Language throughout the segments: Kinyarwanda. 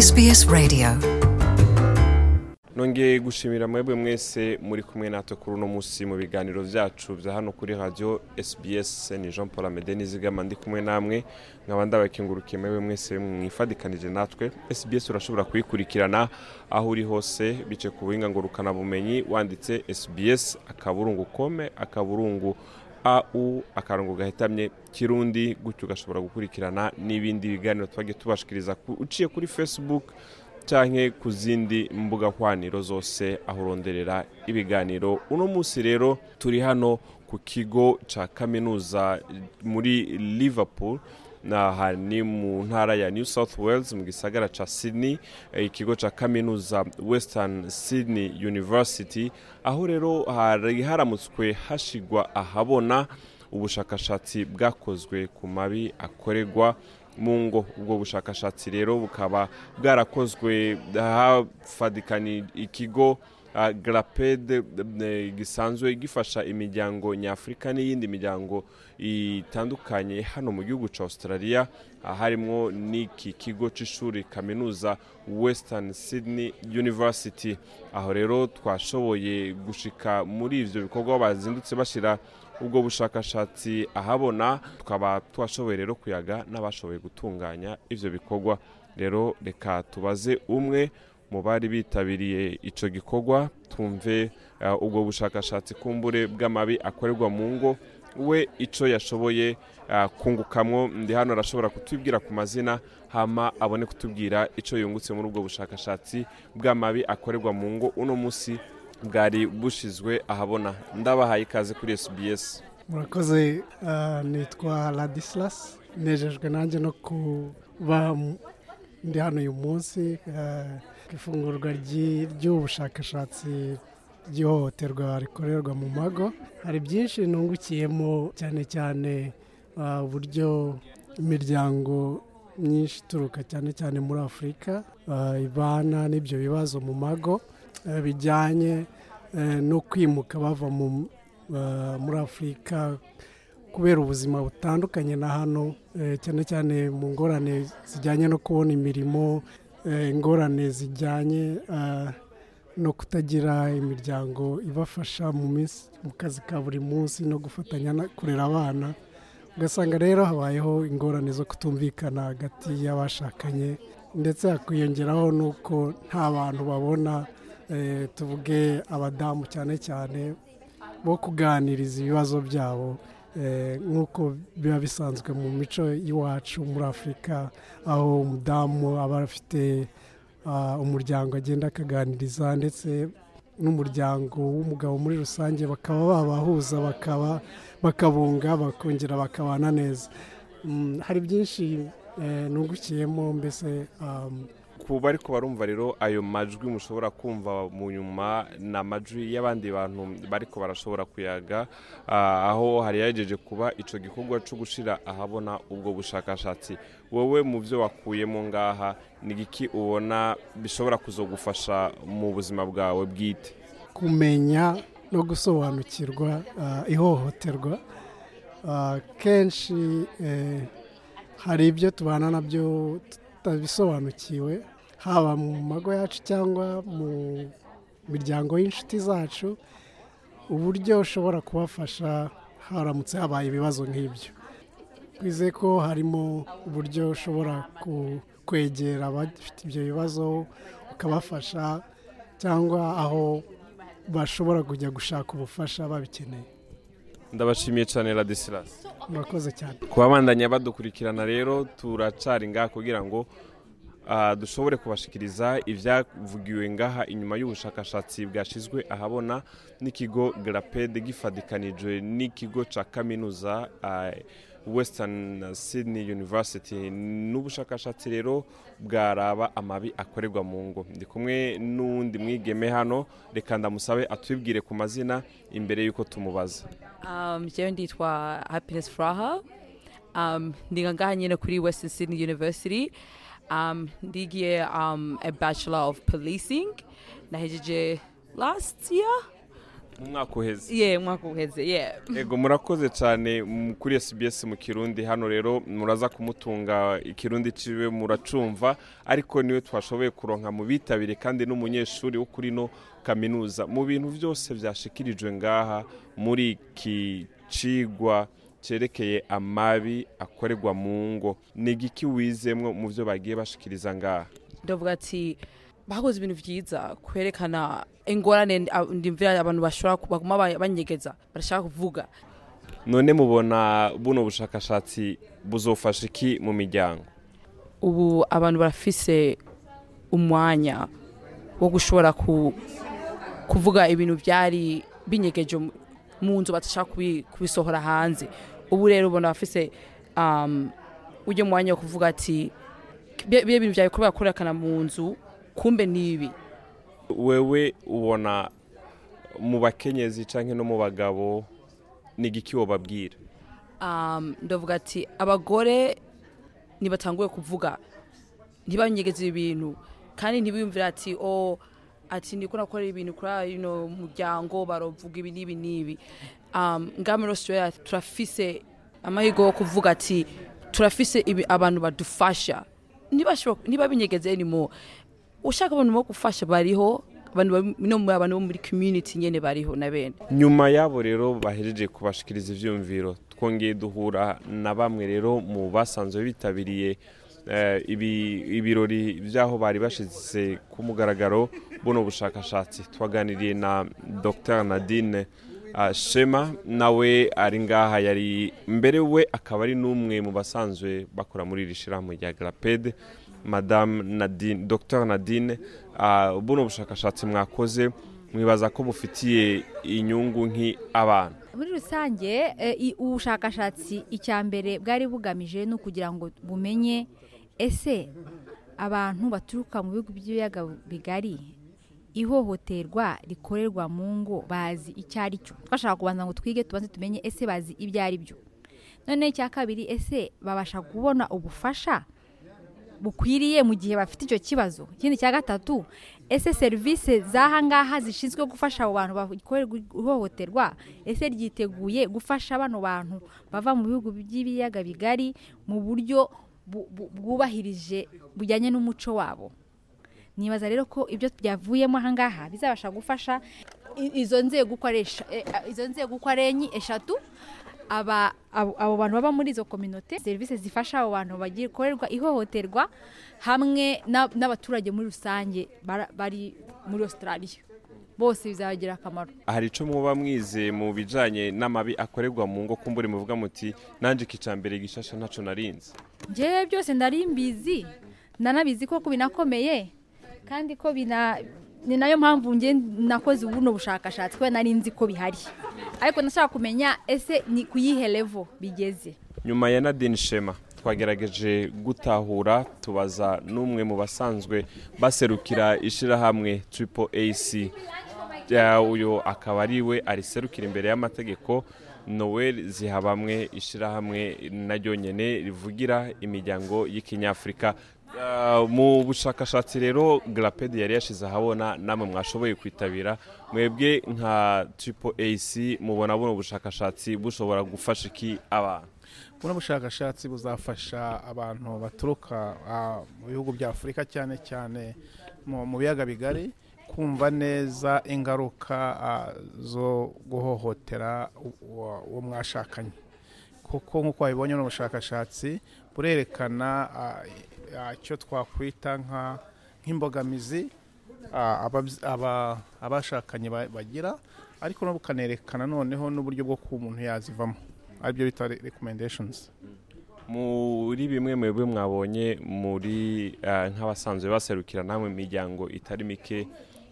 SBS Radio. nongeye gushimira mwebwe mwese muri kumwe natwe kuri uno munsi mu biganiro byacu bya hano kuri radiyo SBS ni jean paul amede nizigama ndi kumwe namwe nkaba ndabakengurukiye mwebwe mwese mwifadikanije natwe SBS urashobora kuyikurikirana aho uri hose bice ku buhinga ngurukanabumenyi wanditse SBS akaburungu kome akaburungu au akarongo gahetamye kirundi gutyo ugashobora gukurikirana n'ibindi biganiro twagiye tubashikiriza uciye kuri facebook canke ku zindi mbuga hwaniro zose aho uronderera ibiganiro. Uno munsi rero turi hano ku kigo ca kaminuza muri liverpool. Naha ni mu ntara ya new south wales mu gisagara ca sydney eh, ikigo ca kaminuza western sydney university aho rero hari haramutswe hashigwa ahabona ubushakashatsi bwakozwe ku mabi akorerwa mu ngo. Ubwo bushakashatsi rero bukaba bwarakozwe hafadikani ikigo uh, graped eh, gisanzwe gifasha imiryango nyafurika n'iyindi miryango itandukanye hano mu gihugu ca australia. Ah, harimwo n'iki kigo c'ishuri kaminuza western sydney university. Aho rero twashoboye gushika muri ivyo bikorwa bazindutse bashira ubwo bushakashatsi ahabona. Tukaba twashoboye rero kuyaga n'abashoboye gutunganya ivyo bikorwa. Rero reka tubaze umwe mu bari bitabiriye ico gikorwa tumve uh, ubwo bushakashatsi kumbure bw'amabi akorerwa mu ngo. We ico yashoboye uh, kungukamwo ndi hano arashobora kutubwira ku mazina hama abone kutubwira ico yungutse muri ubwo bushakashatsi bw'amabi akorerwa mu ngo. Uno musi bwari bushizwe ahabona. Ndabahaye ikaze kuri SBS murakoze ah, nitwa ladislas. Nejejwe nanjye no kuba ndi hano uyu munsi ku ifungurwa ry'i- ry'ubu bushakashatsi ry'ihohoterwa rikorerwa mu mago. Hari byinshi nungukiyemo cyane cyane ah, uburyo imiryango myinshi ituruka cyane cyane muri afurika ah, ibana n'ibyo bibazo mu mago eh, bijyanye eh, no kwimuka bava mu eh, muri afurika kubera ubuzima butandukanye na hano eh, cyane cyane mu ngorane zijyanye no kubona imirimo eh, ingorane zijyanye eh, no kutagira imiryango ibafasha mu kazi ka buri munsi no gufatanya kurera abana ugasanga rero habayeho ingorane zo kutumvikana hagati y'abashakanye ndetse hakiyongeraho n'uko nta bantu babona tuvuge abadamu cyane cyane bo kuganiriza ibibazo byabo. Nk'uko biba bisanzwe mu mico y'iwacu muri afurika aho umudamu aba afite ah, umuryango agenda akaganiriza ndetse n'umuryango w'umugabo muri rusange bakaba babahuza bakaba bakabunga bakongera bakabana neza. Mm, hari byinshi eh, nungukiyemo mbese um, ku bari barumva rero ayo majwi mushobora kumva mu nyuma ni amajwi y'abandi bantu bariko barashobora kuyaga ah, aho hari yagejeje kuba ico gikorwa co gushira ahabona ubwo bushakashatsi. Wowe mu byo wakuyemo ngaha ni igiki ubona bishobora kuzogufasha mu buzima bwawe bwite? Kumenya no gusobanukirwa ah, ihohoterwa. Ah, kenshi eh, hari ibyo tubana na byo tutabisobanukiwe haba mu mago yacu cyangwa mu miryango y'inshuti zacu uburyo ushobora kubafasha haramutse habaye ibibazo nk'ibyo. Twizeye ko harimo uburyo ushobora kwegera abafite ibyo bibazo ukabafasha cyangwa aho bashobora kujya gushaka ubufasha babikeneye. Ndabashimiye cyane radisilas murakoze cyane. Ku babandanya badukurikirana rero turacari ngaha kugira ngo ah, dushobore kubashikiriza ibyavugiwe ngaha inyuma y'ubushakashatsi bwashyizwe ahabona n'ikigo graped gifadikanijwe n'ikigo ca kaminuza ah, western sydney university. N'ubushakashatsi rero bwaraba amabi akorerwa mu ngo. Ndi kumwe n'uwundi mwigeme hano reka ndamusabe atubwire ku mazina imbere y'uko tumubaza. Um, jewe nditwa happiness furaha um, ndiga ngaha nyine kuri western sydney university. Um, ndigiye um, a bachelor of policing. Nahejeje last year mu mwaka uheze. Ye umwaka uheze ye. Ego murakoze cyane kuri SBS mu kirundi. Hano rero muraza kumutunga ikirundi ciwe muracumva. Ariko ni we twashoboye kuronka mu bitabire kandi n'umunyeshuri wo kuri no kaminuza. Mu bintu byose byashikirijwe ngaha muri iki cigwa cyerekeye amabi akorerwa mu ngo. Ni igiki wizemwo mu byo bagiye bashikiriza ngaha? Ndavuga ati bakoze ibintu byiza kwerekana ingorane ah, ndimvira abantu bashobora baguma ba- banyegeza barashaka kuvuga. None mubona buno bushakashatsi buzofasha iki mu miryango? Ubu abantu barafise umwanya wo gushobora ku, kuvuga ibintu byari binyegeje mu- nzu batashaka kubi- kubisohora hanze. Ubu rero ubona bafise um, ujya mwanya wo kuvuga ati bya bintu byawe kubera kurerekana mu nzu kumbe nibi wewe ubona mu bakenyezi cyangwa no mu bagabo ni igiki wababwira? Um, ndavuga ati abagore ntibatanguye kuvuga. Ntibanyegeze ibi bintu. Kandi ntibiyumvire ati o ati ndiko nakora ibintu kuri ino muryango barovuga ibi n'ibi n'ibi. Um, ngaha muri australia turafise amahirwe yo kuvuga ati turafise ibi abantu badufasha. Ntibashobora- ntibabinyegeze anymore. Ushaka abantu bo gufasha bariho no mu abantu bo muri community nyene bariho na bene. Nyuma yabo rero bahejeje kubashikiriza ivyumviro twongeye duhura na bamwe rero mu basanzwe bitabiriye eh, ibi- ibirori by'aho bari bashize ku mugaragaro buno bushakashatsi. Twaganiriye na dr. Nadine ah, shema nawe ari ngaha yari mbere we akaba ari n'umwe mu basanzwe bakora muri iri shyirahamwe rya garapede madame nadine dr nadine ah, buno bushakashatsi mwakoze mwibaza ko bufitiye inyungu nk'i abana. Muri rusange eh, ubushakashatsi icya mbere bwari bugamije ni ukugira ngo bumenye ese abantu baturuka mu bihugu by'ibiyaga bigari ihohoterwa rikorerwa mu ngo bazi icyo ari cyo? Twashaka kubanza ngo twige tubanze tumenye ese bazi ibyo ari byo? None icya kabiri ese babasha kubona ubufasha bukwiriye mu gihe bafite icyo kibazo. Ikindi cya gatatu ese serivisi z'aha ngaha zishinzwe gufasha abo bantu bakorerwa ihohoterwa ese ryiteguye gufasha bano bantu bava mu bihugu by'ibiyaga bigari mu buryo bu- bu- bwubahirije bujyanye n'umuco wabo? Nibaza rero ko ibyo byavuyemo aha ngaha bizabasha gufasha izo nzego uko ari enye eshatu aba abo bantu baba muri izo kominote serivisi zifasha abo bantu bagikorerwa ihohoterwa hamwe na- n'abaturage muri rusange bari muri australia. Bose bizabagira akamaro. Hari icyo muba mwize mu bijyanye n'amabi akorerwa mu ngo kumbure muvuga muti nanjye ikicambere gishasha ntacyo narinze njyewe byose ndari mbizi. Ndanabizi ko binakomeye kandi ko bina ni na yo mpamvu njye nakoze buno bushakashatsi kubera nari nzi ko bihari. Ariko nashaka kumenya ese ni ku yihe level bigeze. Nyuma ya nadine shema twagerageje gutahura tubaza n'umwe mu basanzwe baserukira ishyirahamwe triple ac uyu akaba ari we ariserukira imbere y'amategeko noel zihabamwe ishyirahamwe naryo nyene rivugira imiryango y'ikinyafurika. Ya, mu bushakashatsi rero garapedi yari yashize ahabona namwe mwashoboye kwitabira mwebwe nka triple ac mubona buno bushakashatsi bushobora gufasha iki abantu? Buno bushakashatsi buzafasha abantu baturuka ah, mu bihugu bya afurika cyane cyane mu biyaga bigari kumva neza ingaruka ah, zo guhohotera uwo mwashakanye. Kuko nk'uko wabibonye mu bushakashatsi burerekana icyo twakwita nk'imbogamizi aba- abashakanye ba- bagira ariko no bukanerekana noneho n'uburyo bwo kuba umuntu yazivamo. Aribyo bita re- recommendations. Muri bimwe mwebwe mwabonye muri eh, nk'abasanzwe baserukira namwe imiryango itari mike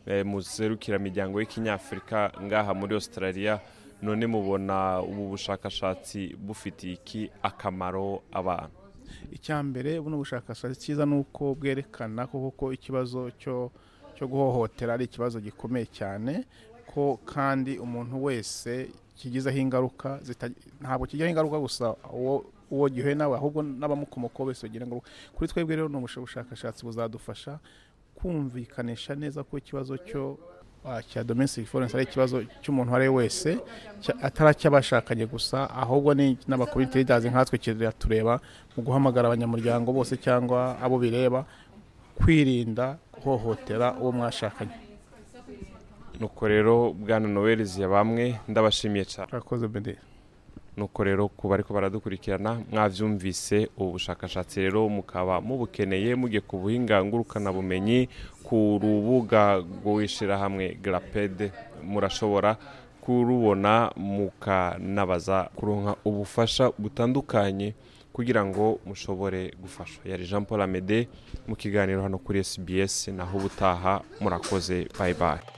eh, muserukira imiryango y'ikinyafurika ngaha muri australia none mubona ubu bushakashatsi bufitiye iki akamaro abantu? Icya mbere buno bushakashatsi cyiza ni uko bwerekana ko koko ikibazo cyo cyo guhohotera ari ikibazo gikomeye cyane ko kandi umuntu wese kigizeho ingaruka ntabwo kijyaho ingaruka gusa uwo gihuye nawe ahubwo n'abamukomokaho bose bagira ingaruka. Kuri twebwe rero ni ubusha- bushakashatsi buzadufasha kumvikanisha neza ko ikibazo cyo cya domestic violence ari ikibazo cy'umuntu uwo ari we wese atari acy'abashakanye gusa ahubwo ni n'abakomite leaders nkatwe kiratureba mu guhamagara abanyamuryango bose cyangwa abo bireba kwirinda guhohotera uwo mwashakanye. Nuko rero bwana noel bamwe ndabashimiye cyane. Nuko rero ku bariko baradukurikirana mwavyumvise ubu bushakashatsi rero mukaba mubukeneye mugiye ku buhinga ngurukanabumenyi ku rubuga rw'ishirahamwe grapede murashobora kurubona mukanabaza kuronka ubufasha butandukanye kugira ngo mushobore gufashwa. Yari jean paul amede mu kiganiro hano kuri sbs naho ubutaha murakoze bye.